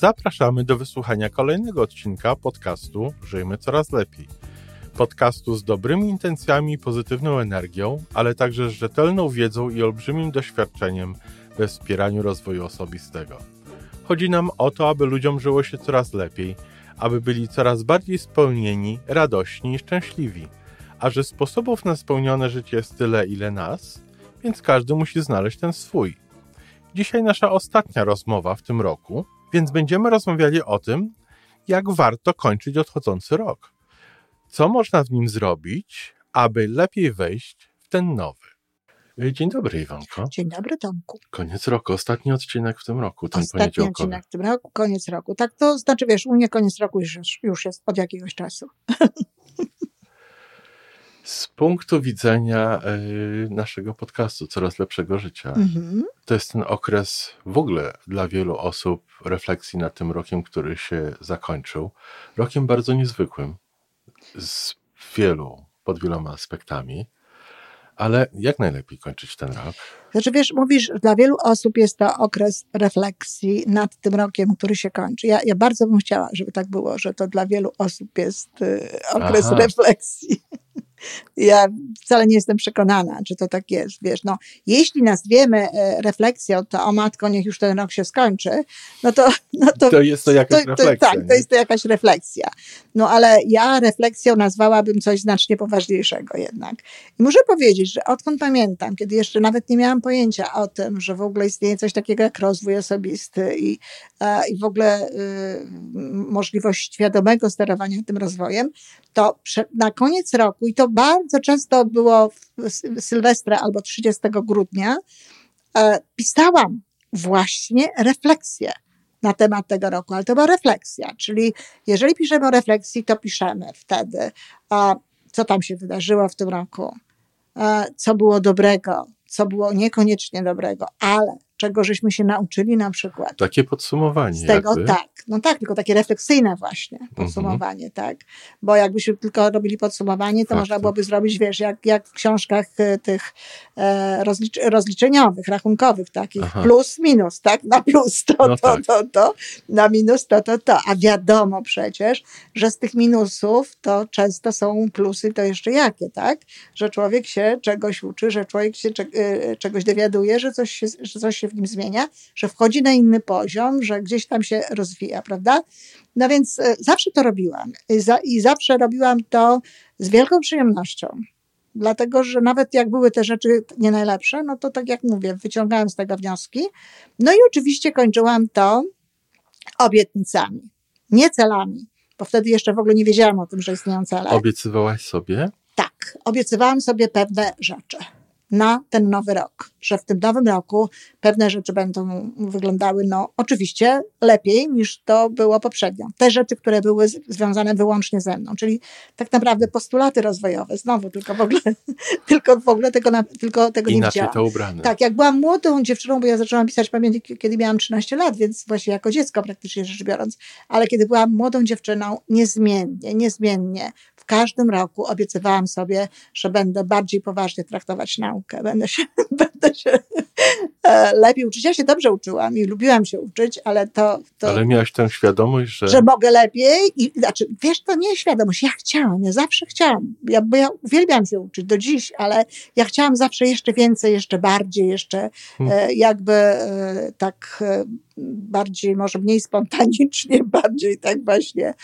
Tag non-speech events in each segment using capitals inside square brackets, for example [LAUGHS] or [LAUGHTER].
Zapraszamy do wysłuchania kolejnego odcinka podcastu Żyjmy Coraz Lepiej. Podcastu z dobrymi intencjami pozytywną energią, ale także z rzetelną wiedzą i olbrzymim doświadczeniem we wspieraniu rozwoju osobistego. Chodzi nam o to, aby ludziom żyło się coraz lepiej, aby byli coraz bardziej spełnieni, radośni i szczęśliwi. A że sposobów na spełnione życie jest tyle, ile nas, więc każdy musi znaleźć ten swój. Dzisiaj nasza ostatnia rozmowa w tym roku, więc będziemy rozmawiali o tym, jak warto kończyć odchodzący rok. Co można w nim zrobić, aby lepiej wejść w ten nowy. Dzień dobry, Iwanko. Dzień dobry, Tomku. Koniec roku, ostatni odcinek w tym roku, ten Ostatni odcinek w tym roku, koniec roku. Tak, to znaczy, wiesz, u mnie koniec roku już, już jest od jakiegoś czasu. [LAUGHS] Z punktu widzenia y, naszego podcastu Coraz Lepszego Życia, Mhm. to jest ten okres w ogóle dla wielu osób refleksji nad tym rokiem, który się zakończył. Rokiem bardzo niezwykłym, z wielu, pod wieloma aspektami. Ale jak najlepiej kończyć ten rok? Znaczy, wiesz, mówisz, dla wielu osób jest to okres refleksji nad tym rokiem, który się kończy. Ja, ja bardzo bym chciała, żeby tak było, że to dla wielu osób jest y, okres Aha. refleksji. Ja wcale nie jestem przekonana, czy to tak jest. Wiesz, no, jeśli nazwiemy e, refleksją, to o matko, niech już ten rok się skończy, no to, no to To jest to jakaś refleksja. tak, nie? to jest to jakaś refleksja. No ale ja refleksją nazwałabym coś znacznie poważniejszego jednak. I muszę powiedzieć, że odkąd pamiętam, kiedy jeszcze nawet nie miałam pojęcia o tym, że w ogóle istnieje coś takiego jak rozwój osobisty i, e, i w ogóle y, możliwość świadomego sterowania tym rozwojem, to na koniec roku, i to bardzo często było w Sylwestra albo 30 grudnia, e, pisałam właśnie refleksję na temat tego roku, ale to była refleksja, czyli jeżeli piszemy o refleksji, to piszemy wtedy, co tam się wydarzyło w tym roku, e, co było dobrego, co było niekoniecznie dobrego, ale czego żeśmy się nauczyli na przykład. Takie podsumowanie. Z tego jakby. tak, no tak, tylko takie refleksyjne właśnie podsumowanie, tak. Bo jakbyśmy tylko robili podsumowanie, to Fakty. można byłoby zrobić, wiesz, jak, jak w książkach e, tych e, rozlicz, rozliczeniowych, rachunkowych, takich Aha. plus, minus, tak, na plus to, No to, tak. to, to, na minus to, to, to. A wiadomo przecież, że z tych minusów to często są plusy, to jeszcze jakie, tak? Że człowiek się czegoś uczy, że człowiek się e, czegoś dowiaduje, że coś, się, że coś się w nim zmienia, że wchodzi na inny poziom, że gdzieś tam się rozwija, prawda? No więc e, zawsze to robiłam I, za, i zawsze robiłam to z wielką przyjemnością. Dlatego, że nawet jak były te rzeczy nie najlepsze, no to tak jak mówię, wyciągałam z tego wnioski. No i oczywiście kończyłam to obietnicami, nie celami, bo wtedy jeszcze w ogóle nie wiedziałam o tym, że istnieją cele. Obiecywałaś sobie? Tak, obiecywałam sobie pewne rzeczy na ten nowy rok, że w tym nowym roku pewne rzeczy będą wyglądały, no oczywiście lepiej niż to było poprzednio. Te rzeczy, które były związane wyłącznie ze mną, czyli tak naprawdę postulaty rozwojowe, znowu, tylko w ogóle, [LAUGHS] tylko w ogóle tego, na, tylko tego nie Inaczej widziałam. to ubrane. Tak, jak byłam młodą dziewczyną, bo ja zaczęłam pisać pamiętnik, kiedy miałam 13 lat, więc właśnie jako dziecko praktycznie rzecz biorąc, ale kiedy byłam młodą dziewczyną, niezmiennie, niezmiennie w każdym roku obiecywałam sobie, że będę bardziej poważnie traktować naukę, będę się, [LAUGHS] będę się e, lepiej uczyć. Ja się dobrze uczyłam i lubiłam się uczyć, ale to, to Ale miałaś tę świadomość, że, że mogę lepiej i znaczy, wiesz, to nie świadomość, ja chciałam, ja zawsze chciałam, ja, bo ja uwielbiam się uczyć do dziś, ale ja chciałam zawsze jeszcze więcej, jeszcze bardziej, jeszcze e, jakby e, tak bardziej, może mniej spontanicznie, [LAUGHS] bardziej tak właśnie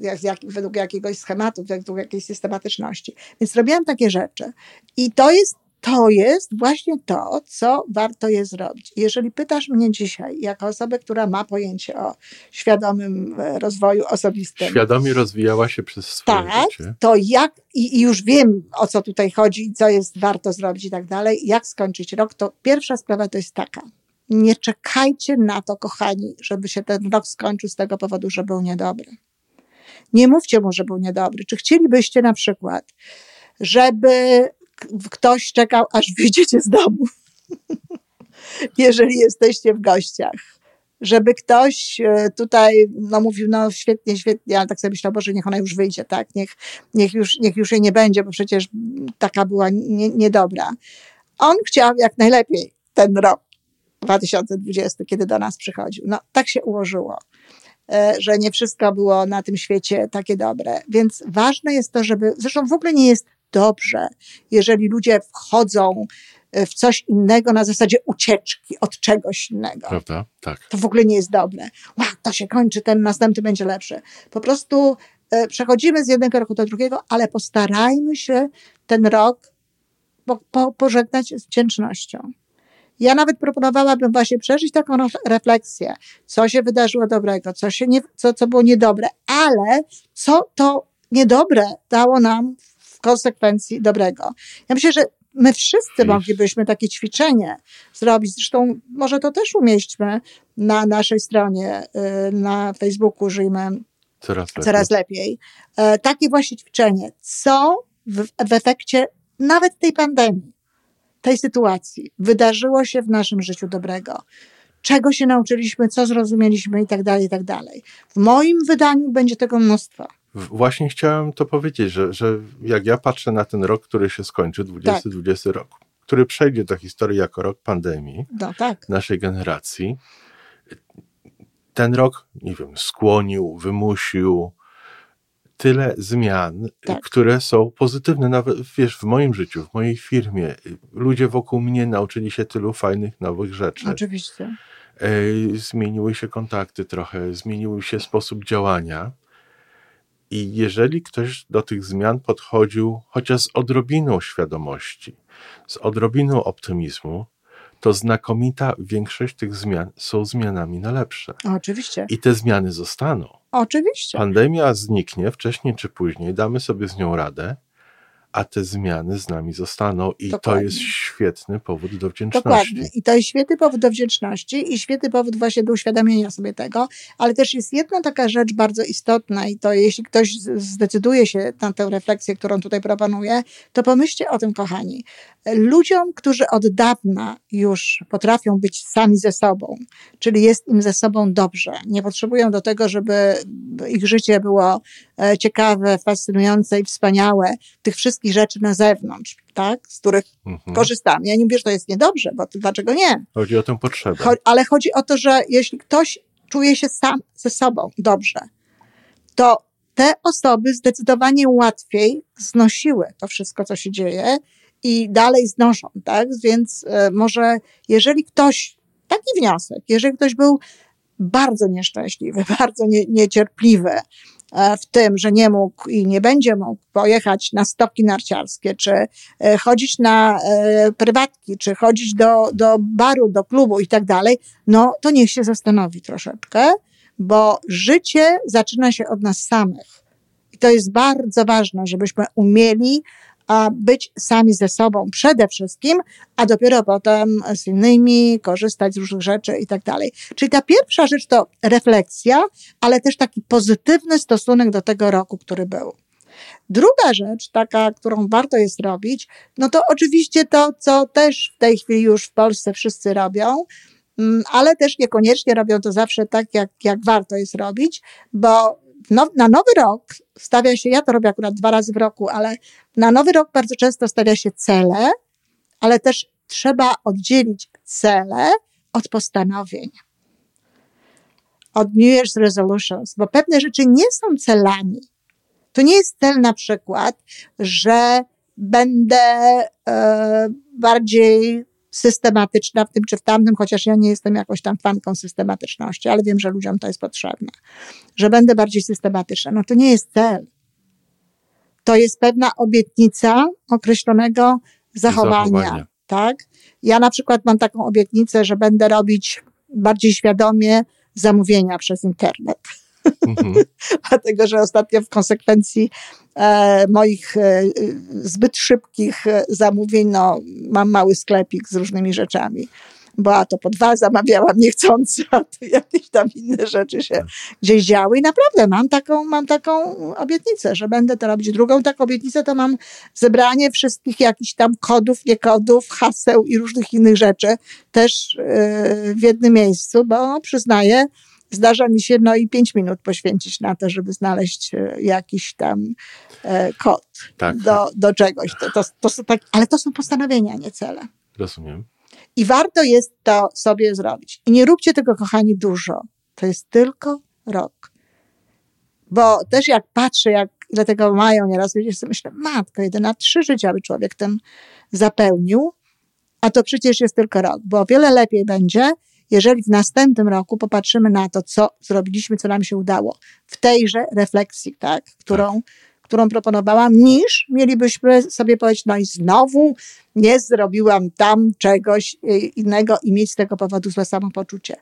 jak, jak, według jakiegoś schematu, według jakiejś systematyczności. Więc robiłam takie rzeczy i to jest to jest właśnie to, co warto jest zrobić. Jeżeli pytasz mnie dzisiaj, jako osobę, która ma pojęcie o świadomym e, rozwoju osobistym, świadomie rozwijała się przez swoje tak, życie. to jak, i, i już wiem o co tutaj chodzi i co jest warto zrobić i tak dalej, jak skończyć rok, to pierwsza sprawa to jest taka. Nie czekajcie na to, kochani, żeby się ten rok skończył z tego powodu, że był niedobry. Nie mówcie mu, że był niedobry. Czy chcielibyście na przykład, żeby ktoś czekał, aż wyjdziecie z domu, [LAUGHS] jeżeli jesteście w gościach? Żeby ktoś e, tutaj no, mówił, no świetnie, świetnie, ale tak sobie myślał, Boże, niech ona już wyjdzie, tak? Niech, niech, już, niech już jej nie będzie, bo przecież taka była nie, niedobra. On chciał jak najlepiej ten rok 2020, kiedy do nas przychodził. No, tak się ułożyło, e, że nie wszystko było na tym świecie takie dobre. Więc ważne jest to, żeby, zresztą w ogóle nie jest dobrze, jeżeli ludzie wchodzą e, w coś innego na zasadzie ucieczki od czegoś innego. Prawda? Tak. To w ogóle nie jest dobre. Wow, to się kończy, ten następny będzie lepszy. Po prostu e, przechodzimy z jednego roku do drugiego, ale postarajmy się ten rok po, po, pożegnać z wdzięcznością. Ja nawet proponowałabym właśnie przeżyć taką refleksję, co się wydarzyło dobrego, co, się nie, co, co było niedobre, ale co to niedobre dało nam w konsekwencji dobrego. Ja myślę, że my wszyscy moglibyśmy takie ćwiczenie zrobić. Zresztą może to też umieśćmy na naszej stronie, y, na Facebooku Żyjmy coraz lepiej. Coraz lepiej. E, takie właśnie ćwiczenie. Co w, w efekcie nawet tej pandemii, tej sytuacji wydarzyło się w naszym życiu dobrego? Czego się nauczyliśmy, co zrozumieliśmy i tak dalej, i tak dalej. W moim wydaniu będzie tego mnóstwo. Właśnie chciałem to powiedzieć, że, że jak ja patrzę na ten rok, który się skończy, 2020 tak. rok, który przejdzie do historii jako rok pandemii no, tak. naszej generacji, ten rok, nie wiem, skłonił, wymusił tyle zmian, tak. które są pozytywne. Nawet wiesz, w moim życiu, w mojej firmie, ludzie wokół mnie nauczyli się tylu fajnych, nowych rzeczy. Oczywiście. Zmieniły się kontakty trochę, zmienił się sposób działania. I jeżeli ktoś do tych zmian podchodził chociaż z odrobiną świadomości, z odrobiną optymizmu, to znakomita większość tych zmian są zmianami na lepsze. Oczywiście. I te zmiany zostaną. Oczywiście. Pandemia zniknie wcześniej czy później, damy sobie z nią radę, a te zmiany z nami zostaną i Dokładnie. to jest świetny powód do wdzięczności. Dokładnie. I to jest świetny powód do wdzięczności i świetny powód właśnie do uświadomienia sobie tego, ale też jest jedna taka rzecz bardzo istotna i to jeśli ktoś zdecyduje się na tę refleksję, którą tutaj proponuję, to pomyślcie o tym, kochani. Ludziom, którzy od dawna już potrafią być sami ze sobą, czyli jest im ze sobą dobrze, nie potrzebują do tego, żeby ich życie było ciekawe, fascynujące i wspaniałe, tych wszystkich rzeczy na zewnątrz, tak, z których mhm. korzystam. Ja nie mówię, że to jest niedobrze, bo to, dlaczego nie? Chodzi o tę potrzebę. Cho ale chodzi o to, że jeśli ktoś czuje się sam ze sobą dobrze, to te osoby zdecydowanie łatwiej znosiły to wszystko, co się dzieje i dalej znoszą, tak? Więc e, może jeżeli ktoś, taki wniosek, jeżeli ktoś był bardzo nieszczęśliwy, [LAUGHS] bardzo nie, niecierpliwy e, w tym, że nie mógł i nie będzie mógł pojechać na stoki narciarskie, czy e, chodzić na prywatki, czy chodzić do, do baru, do klubu i tak dalej, no to niech się zastanowi troszeczkę, bo życie zaczyna się od nas samych. I to jest bardzo ważne, żebyśmy umieli być sami ze sobą przede wszystkim, a dopiero potem z innymi korzystać z różnych rzeczy i tak dalej. Czyli ta pierwsza rzecz to refleksja, ale też taki pozytywny stosunek do tego roku, który był. Druga rzecz, taka, którą warto jest robić, no to oczywiście to, co też w tej chwili już w Polsce wszyscy robią, mm, ale też niekoniecznie robią to zawsze tak, jak, jak warto jest robić, bo no, na nowy rok stawia się, ja to robię akurat dwa razy w roku, ale na nowy rok bardzo często stawia się cele, ale też trzeba oddzielić cele od postanowień. Od New Year's Resolutions, bo pewne rzeczy nie są celami. To nie jest cel na przykład, że będę e, bardziej systematyczna w tym czy w tamtym, chociaż ja nie jestem jakoś tam fanką systematyczności, ale wiem, że ludziom to jest potrzebne. Że będę bardziej systematyczna. No to nie jest cel. To jest pewna obietnica określonego zachowania. zachowania. Tak? Ja na przykład mam taką obietnicę, że będę robić bardziej świadomie zamówienia przez internet. Mhm. [LAUGHS] Dlatego, że ostatnio w konsekwencji e, moich e, zbyt szybkich e, zamówień, no, mam mały sklepik z różnymi rzeczami. Bo a to po dwa zamawiałam niechcący, a to jakieś tam inne rzeczy się gdzieś działy. I naprawdę mam taką, mam taką obietnicę, że będę to robić. Drugą taką obietnicę to mam zebranie wszystkich jakichś tam kodów, nie kodów, haseł i różnych innych rzeczy też w jednym miejscu, bo przyznaję, zdarza mi się no i pięć minut poświęcić na to, żeby znaleźć e, jakiś tam e, kod tak. do, do czegoś. To, to, to są tak, ale to są postanowienia, nie cele. Rozumiem. I warto jest to sobie zrobić. I nie róbcie tego, kochani, dużo. To jest tylko rok. Bo też jak patrzę, jak ile tego mają nieraz, ludzie sobie myślę, matko, jeden na trzy życia by człowiek tym zapełnił, a to przecież jest tylko rok, bo o wiele lepiej będzie, jeżeli w następnym roku popatrzymy na to, co zrobiliśmy, co nam się udało w tejże refleksji, tak, którą, tak. którą proponowałam, niż mielibyśmy sobie powiedzieć, no i znowu nie zrobiłam tam czegoś y, innego i mieć z tego powodu złe samopoczucie.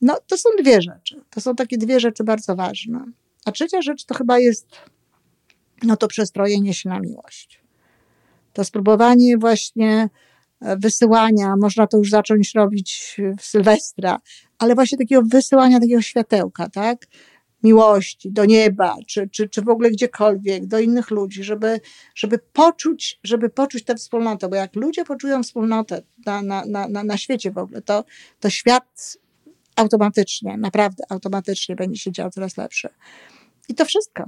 No, to są dwie rzeczy. To są takie dwie rzeczy bardzo ważne. A trzecia rzecz to chyba jest, no to przestrojenie się na miłość. To spróbowanie właśnie wysyłania, można to już zacząć robić w Sylwestra, ale właśnie takiego wysyłania takiego światełka, tak? Miłości do nieba, czy, czy, czy w ogóle gdziekolwiek, do innych ludzi, żeby, żeby, poczuć, żeby poczuć tę wspólnotę, bo jak ludzie poczują wspólnotę na, na, na, na świecie w ogóle, to, to świat automatycznie, naprawdę automatycznie będzie się działo coraz lepszy. I to wszystko.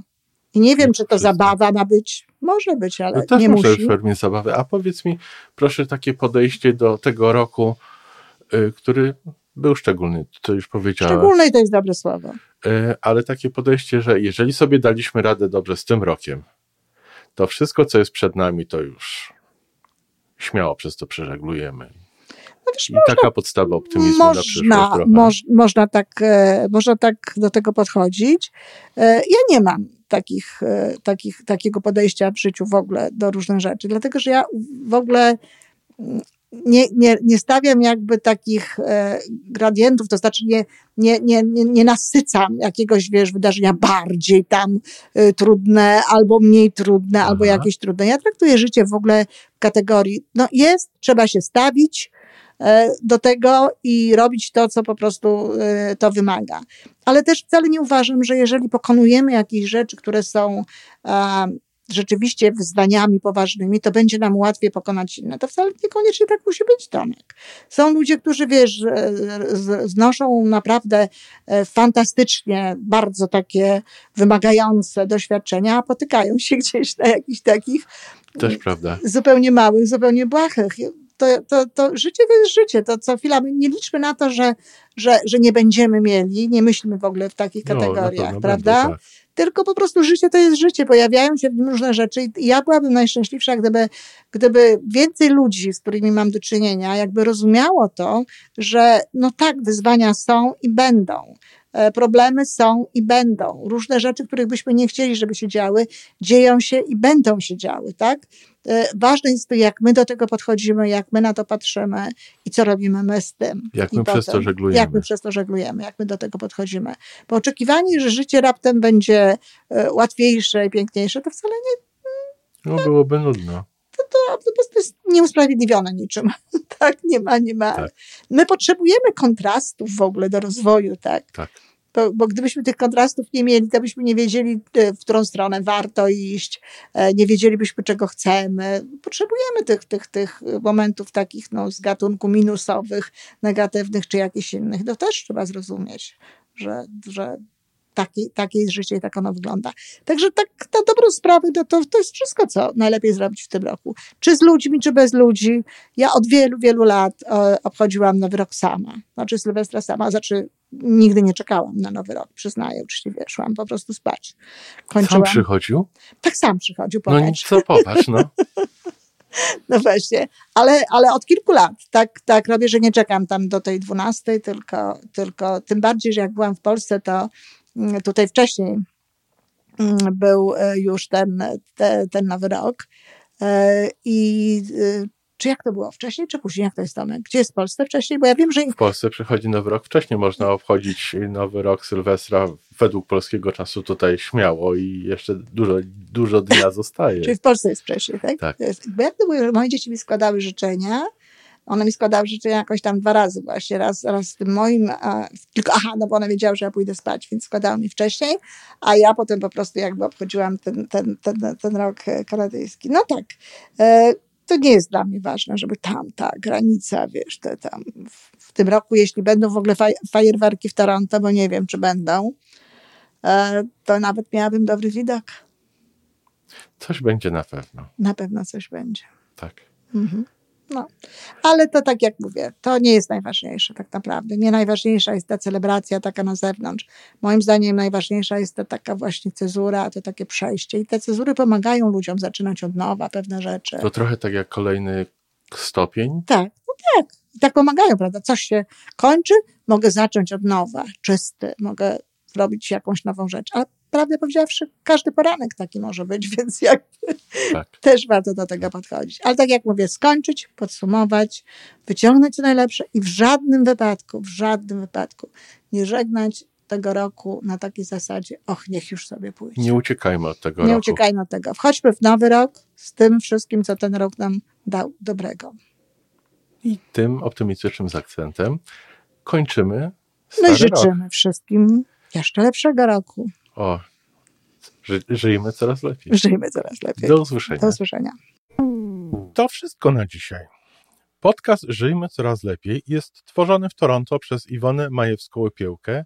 I nie wiem, czy to zabawa ma być. Może być, ale no też nie może musi. w formie zabawy. A powiedz mi, proszę, takie podejście do tego roku, y, który był szczególny, to już powiedziałem. Szczególny to jest dobre słowo. Y, ale takie podejście, że jeżeli sobie daliśmy radę dobrze z tym rokiem, to wszystko, co jest przed nami, to już śmiało przez to przeżeglujemy. No I można, taka podstawa optymizmu można, na przyszłość. Moż, można, tak, e, można tak do tego podchodzić. E, ja nie mam takich, e, takich, takiego podejścia w życiu w ogóle do różnych rzeczy, dlatego że ja w ogóle mm, nie, nie, nie stawiam jakby takich e, gradientów, to znaczy nie, nie, nie, nie nasycam jakiegoś, wiesz, wydarzenia bardziej tam e, trudne, albo mniej trudne, Aha. albo jakieś trudne. Ja traktuję życie w ogóle w kategorii, no jest, trzeba się stawić, do tego i robić to, co po prostu e, to wymaga. Ale też wcale nie uważam, że jeżeli pokonujemy jakieś rzeczy, które są rzeczywiście wyzwaniami poważnymi, to będzie nam łatwiej pokonać inne. To wcale niekoniecznie tak musi być, Tomek. Są ludzie, którzy, wiesz, znoszą naprawdę e, fantastycznie, bardzo takie wymagające doświadczenia, a potykają się gdzieś na jakichś takich też prawda. zupełnie małych, zupełnie błahych to, to, to życie to jest życie. To co chwila, nie liczmy na to, że, że, że nie będziemy mieli, nie myślmy w ogóle w takich no, kategoriach, prawda? Będę, tak. Tylko po prostu życie to jest życie, pojawiają się w nim różne rzeczy i ja byłabym najszczęśliwsza, gdyby, gdyby więcej ludzi, z którymi mam do czynienia, jakby rozumiało to, że no tak, wyzwania są i będą. E, problemy są i będą. Różne rzeczy, których byśmy nie chcieli, żeby się działy, dzieją się i będą się działy, tak? E, ważne jest to, jak my do tego podchodzimy, jak my na to patrzymy i co robimy my z tym. Jak my przez to żeglujemy. Jak my przez to żeglujemy, jak my do tego podchodzimy. Bo oczekiwanie, że życie raptem będzie e, łatwiejsze i piękniejsze, to wcale nie. No, byłoby nudno. To po prostu jest nieusprawiedliwione niczym. [LAUGHS] tak, nie ma, nie ma. Tak. My potrzebujemy kontrastów w ogóle do rozwoju, tak. Tak bo, bo gdybyśmy tych kontrastów nie mieli, to byśmy nie wiedzieli, e, w którą stronę warto iść, e, nie wiedzielibyśmy, czego chcemy. Potrzebujemy tych, tych, tych momentów takich no, z gatunku minusowych, negatywnych czy jakichś innych. To też trzeba zrozumieć, że, że takie, takie jest życie i tak ono wygląda. Także tak na dobrą sprawę to, to, to jest wszystko, co najlepiej zrobić w tym roku. Czy z ludźmi, czy bez ludzi. Ja od wielu, wielu lat e, obchodziłam Nowy Rok sama. Znaczy Sylwestra sama, znaczy nigdy nie czekałam na Nowy Rok, przyznaję uczciwie. Szłam po prostu spać. Kończyłam. Sam przychodził? Tak sam przychodził, popatrz. No nic, co popatrz, no. [LAUGHS] No właśnie, ale, ale od kilku lat tak, tak robię, że nie czekam tam do tej dwunastej, tylko, tylko tym bardziej, że jak byłam w Polsce, to tutaj wcześniej mm, był e, już ten, te, ten nowy rok. E, I e, czy jak to było? Wcześniej czy później? Jak to jest Tomek? Gdzie jest w Polsce wcześniej? Bo ja wiem, że... W Polsce przychodzi nowy rok wcześniej. Można obchodzić nowy rok Sylwestra według polskiego czasu tutaj śmiało i jeszcze dużo, dużo dnia [LAUGHS] zostaje. Czyli w Polsce jest wcześniej, tak? Tak. Bo jak to było, że moje dzieci mi składały życzenia, one mi składały życzenia jakoś tam dwa razy właśnie, raz, raz z tym moim, a, tylko aha, no bo one wiedziały, że ja pójdę spać, więc składały mi wcześniej, a ja potem po prostu jakby obchodziłam ten, ten, ten, ten rok kanadyjski. No tak, e, to nie jest dla mnie ważne, żeby tam ta granica, wiesz, te tam w, w tym roku, jeśli będą w ogóle faj, fajerwerki w Toronto, bo nie wiem, czy będą, e, to nawet miałabym dobry widok. Coś będzie na pewno. Na pewno coś będzie. Tak. Mhm. No. Ale to tak jak mówię, to nie jest najważniejsze tak naprawdę. Nie najważniejsza jest ta celebracja taka na zewnątrz. Moim zdaniem najważniejsza jest ta taka właśnie cezura, to takie przejście. I te cezury pomagają ludziom zaczynać od nowa pewne rzeczy. To trochę tak jak kolejny stopień. Tak, no tak. I tak pomagają, prawda? Coś się kończy, mogę zacząć od nowa, czysty, mogę zrobić jakąś nową rzecz. Ale prawdę powiedziawszy, każdy poranek taki może być, [LAUGHS] więc tak. też warto do tego podchodzić. Ale tak jak mówię, skończyć, podsumować, wyciągnąć co najlepsze i w żadnym wypadku, w żadnym wypadku nie żegnać tego roku na takiej zasadzie, och, niech już sobie pójdzie. Nie uciekajmy od tego Nie roku. uciekajmy od tego. Wchodźmy w nowy rok z tym wszystkim, co ten rok nam dał dobrego. I tym optymistycznym akcentem kończymy. No i życzymy rok. wszystkim jeszcze lepszego roku. O, ży, żyjmy coraz lepiej. Żyjmy coraz lepiej. Do usłyszenia. Do usłyszenia. To wszystko na dzisiaj. Podcast Żyjmy Coraz Lepiej jest tworzony w Toronto przez Iwonę Majewską-Opiełkę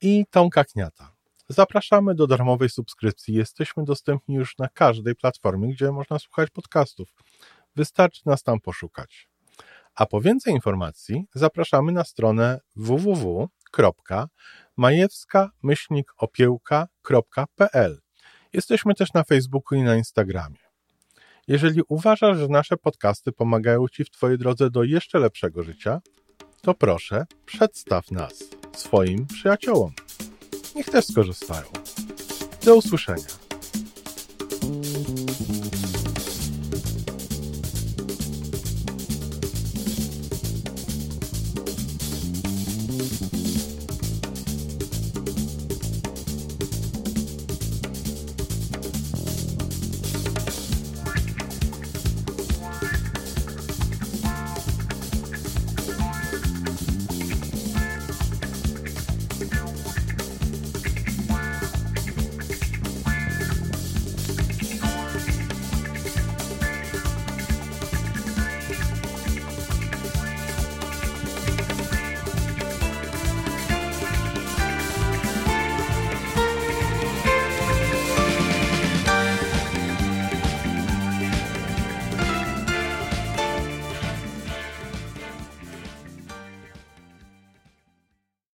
i Tomka Kniata. Zapraszamy do darmowej subskrypcji. Jesteśmy dostępni już na każdej platformie, gdzie można słuchać podcastów. Wystarczy nas tam poszukać. A po więcej informacji zapraszamy na stronę www.majewska-opiełka.pl. Jesteśmy też na Facebooku i na Instagramie. Jeżeli uważasz, że nasze podcasty pomagają Ci w Twojej drodze do jeszcze lepszego życia, to proszę, przedstaw nas swoim przyjaciołom. Niech też skorzystają. Do usłyszenia.